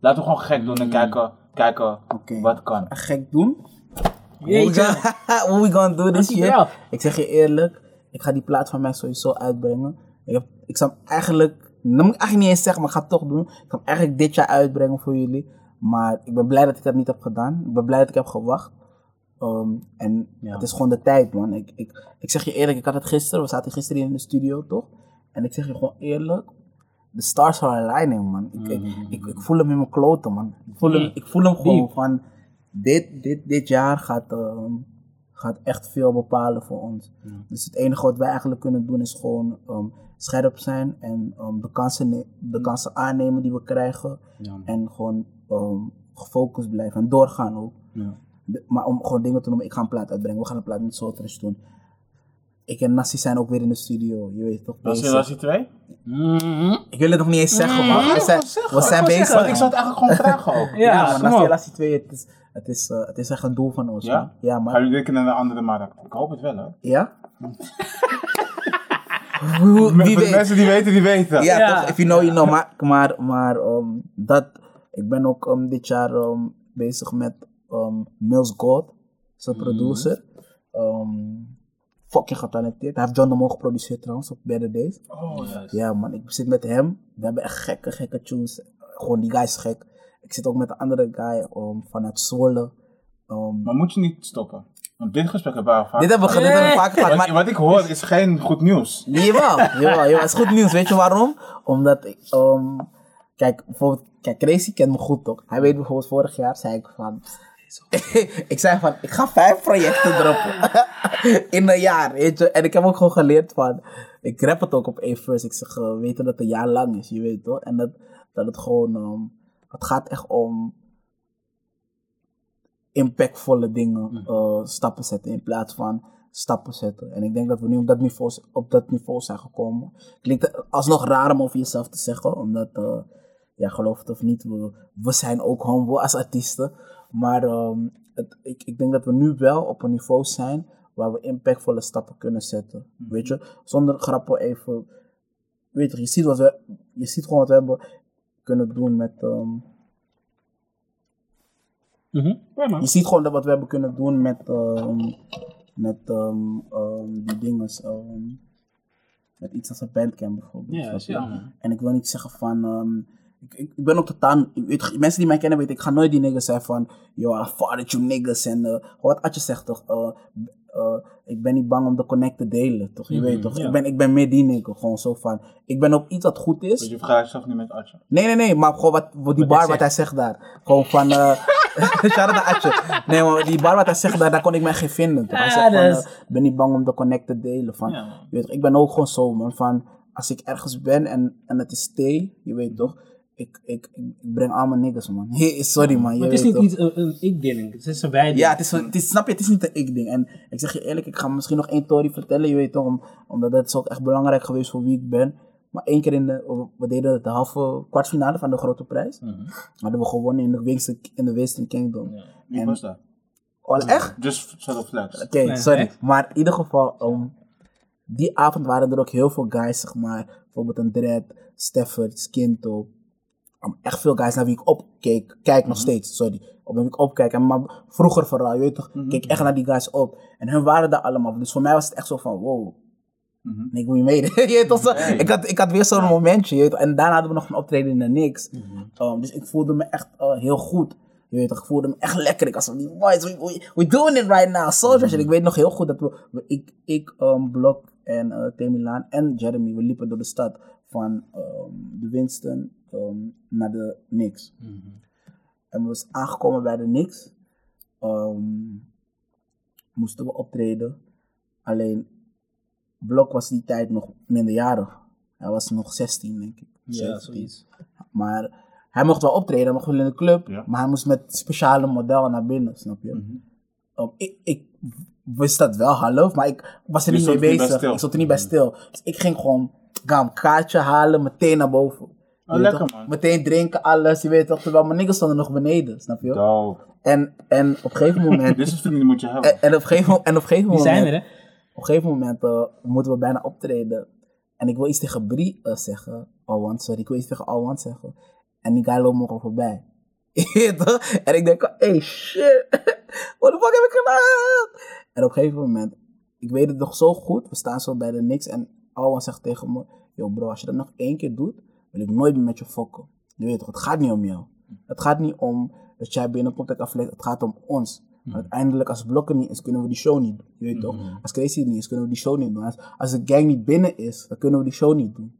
Laten we gewoon gek doen en kijken, kijken. Oké. wat kan. Gek doen? Jeetje. What we gonna do this year? Ik zeg je eerlijk, ik ga die plaat van mij sowieso uitbrengen. Ik, heb, ik zou hem eigenlijk, dat moet ik eigenlijk niet eens zeggen, maar ik ga het toch doen. Ik ga hem eigenlijk dit jaar uitbrengen voor jullie. Maar ik ben blij dat ik dat niet heb gedaan. Ik ben blij dat ik heb gewacht. Ehm, en Ja. het is gewoon de tijd, man. Ik, ik, ik zeg je eerlijk, ik had het gisteren, we zaten gisteren in de studio, toch? En ik zeg je gewoon eerlijk, de stars are aligning, man. Ik, ik, ik, ik voel hem in mijn kloten, man. Ik voel hem, ik voel hem gewoon Diep. van, dit, dit, dit jaar gaat, ehm, gaat echt veel bepalen voor ons. Dus het enige wat wij eigenlijk kunnen doen is gewoon ehm, scherp zijn en ehm, de, kansen de kansen aannemen die we krijgen. Ja. En gewoon ehm, gefocust blijven en doorgaan ook. Ja. De- maar om gewoon dingen te noemen, ik ga een plaat uitbrengen, we gaan een plaat met Sotres doen. Ik en Nassi zijn ook weer in de studio, je weet toch? Was je bezig. was die twee? Mhm. Ik wil het nog niet eens zeggen, maar we zijn, we zijn bezig. Ik zou het eigenlijk gewoon vragen ook. Ja, Ja, Nassi op. en Lassie 2, het is, het, is, eh, het is echt een doel van ons. Ja? man. Ja, Gaan maar. jullie dit keer naar een andere markt? Ik hoop het wel, hè? Ja? Hoe- Wie weet. mensen die weten, die weten. Ja, Ja. toch? If you know, you know. Maar, maar, maar ehm, dat, ik ben ook ehm, dit jaar ehm, bezig met ehm Mills God, zijn producer. Ehm fucking getalenteerd. Hij heeft John de Mol geproduceerd trouwens op Better Days. Oh, ja. Ja man, ik zit met hem. We hebben echt gekke, gekke tunes. Gewoon die guy is gek. Ik zit ook met een andere guy ehm, vanuit Zwolle. Ehm, Maar moet je niet stoppen? Want dit gesprek hebben we al vaak. dit hebben we, dit hebben we vaak gehad. wat, Maar wat ik hoor is geen goed nieuws. Jawel, jawel, jawel. Het is goed nieuws. Weet je waarom? Omdat ik, ehm, kijk, bijvoorbeeld, kijk, Crazy kent me goed toch? Hij weet bijvoorbeeld, vorig jaar zei ik van, ik zei van, ik ga vijf projecten droppen. In een jaar, weet je. En ik heb ook gewoon geleerd van, ik rap het ook op één verse. Ik zeg, eh, weten dat het een jaar lang is, je weet toch? En dat, dat het gewoon, ehm, het gaat echt om impactvolle dingen eh, stappen zetten in plaats van stappen zetten. En ik denk dat we nu op dat niveau, op dat niveau zijn gekomen. Klinkt alsnog raar om over jezelf te zeggen, omdat, eh, ja, geloof het of niet, we, we zijn ook humble als artiesten. Maar ehm, het, ik, ik denk dat we nu wel op een niveau zijn waar we impactvolle stappen kunnen zetten. Weet je, zonder grappen even. Weet je, je ziet, wat we, je ziet gewoon wat we hebben kunnen doen met. Mhm. Ja, man. je ziet gewoon dat wat we hebben kunnen doen met, ehm, met ehm, die dingen. met iets als een bandcamp bijvoorbeeld. Ja, ja. En ik wil niet zeggen van. Ik, ik, ik ben ook totaal. ik weet, mensen die mij kennen weten, ik ga nooit die niggas zijn van. Yo, I fought you niggas. En eh, wat Atje zegt toch. eh, eh, ik ben niet bang om de connect te delen, toch? Je weet toch? ja. Ik, ben, ik ben meer die nigga. Gewoon zo van. Ik ben op iets wat goed is. Dus je vergelijkt jezelf niet met Atje. Nee, nee, nee, maar gewoon wat, wat die Wat bar wat hij zegt daar. Gewoon van, eh shout Atje. Nee, maar die bar wat hij zegt daar, daar kon ik mij geen vinden. toch? Hij Ah, zegt van, ik ben niet bang om de connect te delen. Van, Ja, je weet toch, ik ben ook gewoon zo, man, van, als ik ergens ben en, en het is stay, je weet toch, ik, ik, ik breng al mijn niggas, man. Hey, sorry, man, je Maar het is niet toch. iets, een, een ik-ding. Het is een wij Ja, het is, een- het is, snap je, het is niet een ik-ding. En ik zeg je eerlijk, ik ga misschien nog één story vertellen, je weet toch, om, omdat dat is ook echt belangrijk geweest voor wie ik ben. Maar één keer in de, we deden de halve kwartfinale van de grote prijs. Hadden we gewonnen in de Western, in de Western Kingdom. Wie En- was dat? Oh, echt? Just sort of flex. Oké, Nee, sorry. echt? Maar in ieder geval, um, die avond waren er ook heel veel guys, zeg maar. Bijvoorbeeld een Dread, Stafford, Skinto. Echt veel guys naar wie ik opkeek. Kijk nog steeds, sorry. Op wie ik opkijk. En maar vroeger vooral, je weet toch, keek echt naar die guys op. En hun waren daar allemaal. Dus voor mij was het echt zo van, wow. Mhm. Ik moet je mee. je toch, zo, Nee. ik, had, ik had weer zo'n momentje. Je en daarna hadden we nog een optreden in de niks. Um, dus ik voelde me echt uh, heel goed. Je weet toch, ik voelde me echt lekker. Ik was van, die boys, we, we, we doing it right now. So special. Ik weet nog heel goed dat we, we- ik, ik um, Blok en uh, Temilaan en Jeremy, we liepen door de stad van um, de Winston um, naar de Nix. En we was aangekomen bij de Nix. Um, moesten we optreden. Alleen, Blok was die tijd nog minderjarig. Hij was nog 16, denk ik. Ja, 17. zoiets. Maar hij mocht wel optreden, hij mocht wel in de club. Ja. Maar hij moest met speciale modellen naar binnen, snap je? Um, ik, ik wist dat wel half, maar ik was er Je niet mee niet bezig. Ik stond er niet bij stil. Dus ik ging gewoon gam, kaartje halen, meteen naar boven. Weet lekker, toch? man. Meteen drinken, alles. Je weet toch, terwijl mijn niggas stonden nog beneden, snap je? Dope. En, en op een gegeven moment... Dit soort vrienden moet je hebben. en, en op een gegeven, en op een gegeven Die moment... zijn er, hè? Op een gegeven moment eh, moeten we bijna optreden. En ik wil iets tegen Brie eh, zeggen. Alwan, sorry. Ik wil iets tegen Alwan zeggen. En die guy loopt me gewoon voorbij. En ik denk, hey shit. What the fuck heb ik gedaan? En op een gegeven moment, ik weet het nog zo goed. We staan zo bij de niks. En Alwan zegt tegen me, yo bro, als je dat nog één keer doet, wil ik nooit meer met je fokken. Je weet toch, het gaat niet om jou. Het gaat niet om dat jij binnenkomt en kan flexen. Het gaat om ons. Uiteindelijk, als blokken niet is, kunnen we die show niet doen. Je weet toch? Als Crazy niet is, kunnen we die show niet doen. Als, als de gang niet binnen is, dan kunnen we die show niet doen.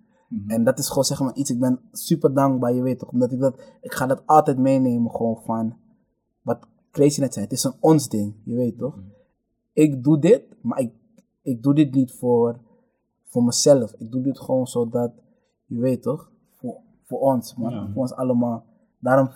En dat is gewoon zeg maar iets, ik ben super dankbaar, je weet toch. Omdat ik dat, ik ga dat altijd meenemen gewoon van, wat Crazy net zei, het is een ons ding, je weet toch. Ik doe dit, maar ik, ik doe dit niet voor, voor mezelf. Ik doe dit gewoon zodat, je weet toch, voor, ons, man. Voor ons allemaal. Daarom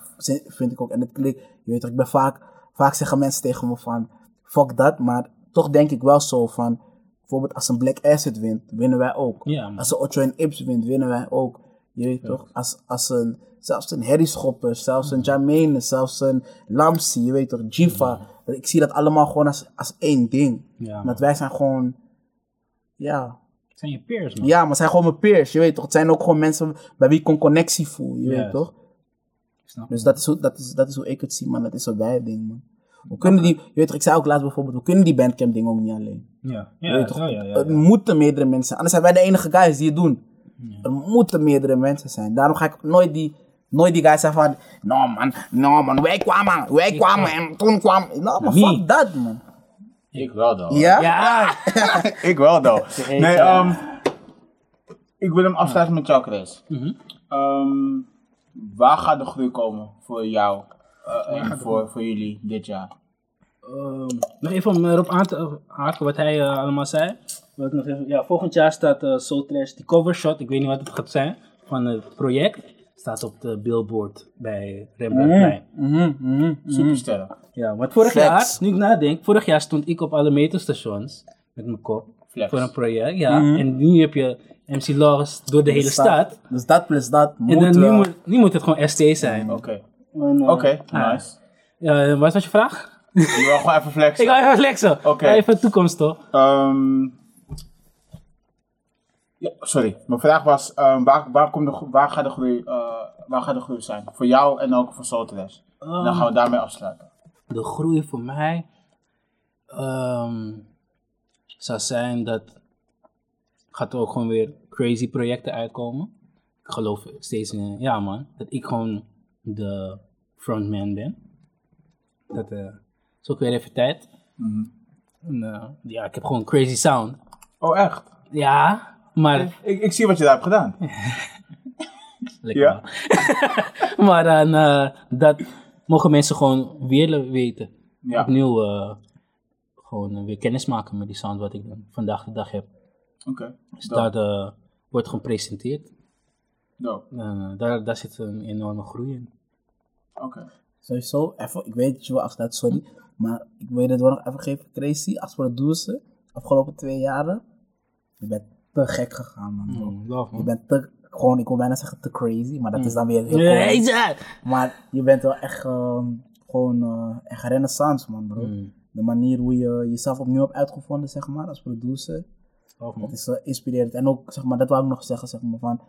vind ik ook, en het klinkt, je weet toch, ik ben vaak, vaak zeggen mensen tegen me van, fuck dat, maar toch denk ik wel zo van, bijvoorbeeld als een Black Acid wint, winnen wij ook. Ja, als een Ocho en Ips wint, winnen wij ook. Je weet toch, als, als een, zelfs een Harry Schopper, zelfs een Jamene, zelfs een Lamsi, je weet toch, Jiva. Ik zie dat allemaal gewoon als, als één ding. Want wij zijn gewoon, ja, Het zijn je peers, man. ja, maar het zijn gewoon mijn peers, je weet toch. Het zijn ook gewoon mensen bij wie ik een connectie voel, je weet toch. Snap Dus dat is, hoe, dat, is, dat is hoe ik het zie, man. Dat is een wij-ding, man. We kunnen die, je weet toch, ik zei ook laatst bijvoorbeeld, we kunnen die bandcamp ding ook niet alleen. Ja, ja, ja, ja, Er moeten meerdere mensen zijn, anders zijn wij de enige guys die het doen. Er moeten meerdere mensen zijn. Daarom ga ik nooit die, nooit die guys zijn van, no man, no man, wij kwamen, wij kwamen en toen kwam, no maar fuck dat, man. Ik wel, dan. Ja? Ja, Ik wel, dan. Nee, ehm, ik wil hem afsluiten met jou, Chris. Mhm. Ehm, waar gaat de groei komen voor jou eh, en voor, voor jullie dit jaar? Ehm, nog even om erop aan te haken wat hij eh, allemaal zei. Nog even, ja, volgend jaar staat eh Soul Trash, die cover shot, ik weet niet wat het gaat zijn, van het project. Staat op de billboard bij Rembrandtplein. Mhm, mhm, Super sterk. Ja, want vorig Flex. jaar, nu ik nadenk, vorig jaar stond ik op alle metrostations met mijn kop Flex. voor een project. Ja, en nu heb je MC Logs door de hele stad. Dus dat plus dat moet En dan nu wel. moet, nu moet het gewoon ST zijn. Oké. En, eh, Oké, Ah. nice. Ja, wat was je vraag? Je wil gewoon even flexen. Ik ga even flexen. Oké. Ja, Even toekomst toch? Ehm, ja, sorry, mijn vraag was, ehm, waar, waar, komt de, waar, gaat de groei, eh, waar gaat de groei zijn? Voor jou en ook voor Soultrash. En dan gaan we daarmee afsluiten. de groei voor mij ehm, zou zijn dat gaat er ook gewoon weer crazy projecten uitkomen. Ik geloof steeds in, ja man, dat ik gewoon de frontman ben. Dat eh, is ook weer even tijd. En, eh, ja, ik heb gewoon crazy sound. Oh, echt? Ja, maar Ik, ik zie wat je daar hebt gedaan. Lekker Ja. maar dan, eh, dat mogen mensen gewoon willen weten. Ja. Opnieuw eh, gewoon weer kennis maken met die sound wat ik vandaag de dag heb. Oké, Dus dat eh, wordt gepresenteerd. Eh, daar, daar zit een enorme groei in. Oké. Sowieso, even, ik weet dat je wel afstaat, sorry. Maar ik wil je dit wel nog even geven, Crazy. Als voor het doelste, afgelopen twee jaren. Je bent te gek gegaan, man. Mm, love, Je man. bent te, gewoon, ik wil bijna zeggen te crazy, maar dat is dan weer heel ja. Maar je bent wel echt ehm, gewoon eh, echt renaissance, man, bro. Mm. De manier hoe je jezelf opnieuw hebt uitgevonden, zeg maar, als producer. Dat is eh, inspirerend. En ook, zeg maar, dat wou ik nog zeggen, zeg maar, van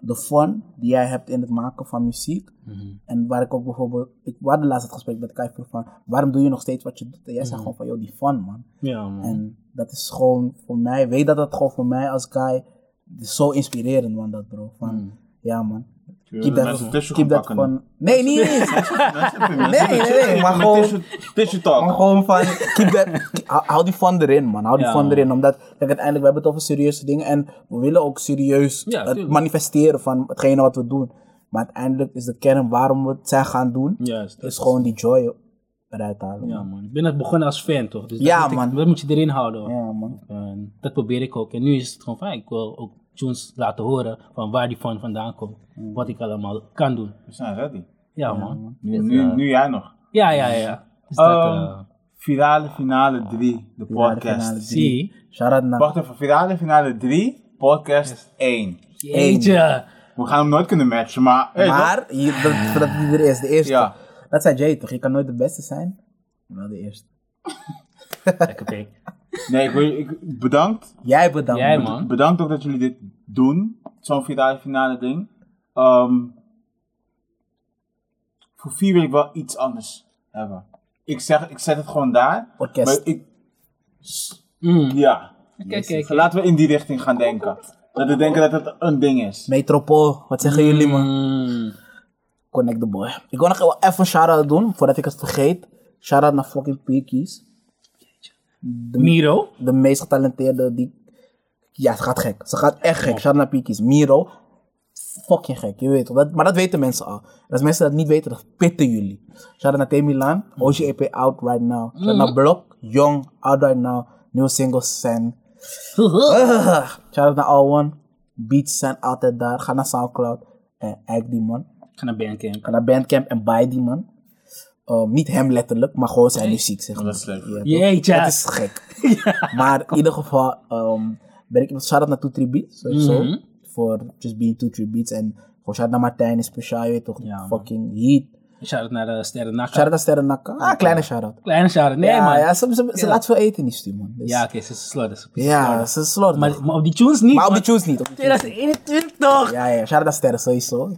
de fun die jij hebt in het maken van muziek. Mhm. En waar ik ook bijvoorbeeld, ik we hadden laatst het gesprek met Kai vroeg van, waarom doe je nog steeds wat je doet? En jij zei gewoon van, joh, die fun, man. Ja, man. En dat is gewoon voor mij, weet dat dat gewoon voor mij als Kai, het is zo inspirerend, man, dat bro. Van, Mhm. ja, man. Keep that, keep that fun. Nee, niet eens. Nee, nee, nee, maar gewoon- Tissue Maar talk. gewoon van, keep that, hou, die fun erin, man. Hou die Ja, fun man. erin. Omdat, kijk, uiteindelijk, we hebben het over serieuze dingen. En we willen ook serieus Ja, het manifesteren van hetgene wat we doen. Maar uiteindelijk is de kern waarom we het zijn gaan doen, Juist. dat is gewoon die joy eruit halen. Ja, man. Ik ben net begonnen als fan, toch? Dus dat Ja, moet ik- man. dat moet je erin houden. hoor. Ja, man. En dat probeer ik ook. En nu is het gewoon van, ik wil ook tunes laten horen van waar die fun vandaan komt. Wat ik allemaal kan doen. We zijn ready. Ja, man. Nu, nu, eh, nu jij nog. ja, ja, ja. Dus dat, Ehm, eh, Virale finale 3, de Finale podcast. finale zie. Wacht even, finale finale 3, podcast 1. Jeetje. We gaan hem nooit kunnen matchen, maar... Hey, Maar, hier, dat, die er is, de eerste. Ja. Dat zei Jay toch? Je kan nooit de beste zijn, maar wel de eerste. Lekker pik. Nee, ik wil, ik, bedankt. Jij bedankt. Jij, man. Bedankt ook dat jullie dit doen. Zo'n finale finale ding. Ehm, voor vier wil ik wel iets anders hebben. Ik zeg, ik zet het gewoon daar. Orkest. Maar ik, Mm. ja. Kijk, kijk. Laten we in die richting gaan denken. Dat we denken dat het een ding is. Metropool, wat zeggen jullie, man? Mm. Connect the boy. Ik wil nog wel even een shout-out doen, voordat ik het vergeet. Shout-out naar fucking Peakies. Miro. De meest getalenteerde die... Ja, ze gaat gek. Ze gaat echt gek. Shout-out naar Peakies. Miro. Fucking gek, je weet toch. Maar dat weten mensen al. En als mensen dat niet weten, dan pitten jullie. Shout-out naar T Milan. OGEP out right now. Shout-out naar Blok. Young, out right now. Nieuwe singles zijn... Shout-out naar All One. Beats zijn altijd daar. Ga naar Soundcloud. En eigenlijk die man. Ga naar Bandcamp. Ga naar Bandcamp en buy die man. Um, niet hem letterlijk, maar gewoon zijn muziek, zeg maar. Dat is leuk. Ja, toch? Jeetje. Dat is gek. Maar in ieder geval um, ben ik shout-out naar 2 Beats, sowieso. Mhm. Voor just being 2 Beats. En gewoon shout-out naar Martijn, is speciaal, je weet toch? Ja, fucking heat. Shout-out naar de Sterren Nakka. Shout-out naar Sterren Nakka. Ah, kleine shout-out. Kleine shout-out. Nee, ja, man. ja, ze, ze, laat veel eten in die stuur, man. Dus, Ja, oké, ze is. Ze is ja, ze slot. Maar, op die tunes niet. maar op die tunes niet. Op die tunes 2021. Ja, ja, shout-out naar Sterren, sowieso.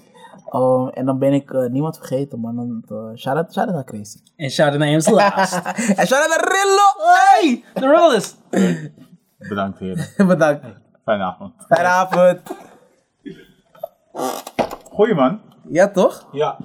Um, en dan ben ik eh, niemand vergeten, man. Dan, uh, shout-out shout naar Crazy. En shout-out naar Ems Last. en shout-out naar Rillo! hey, de rollers. Bedankt heren. Bedankt. Fijne avond. Fijne avond. Goeie man. Ja, toch? Ja.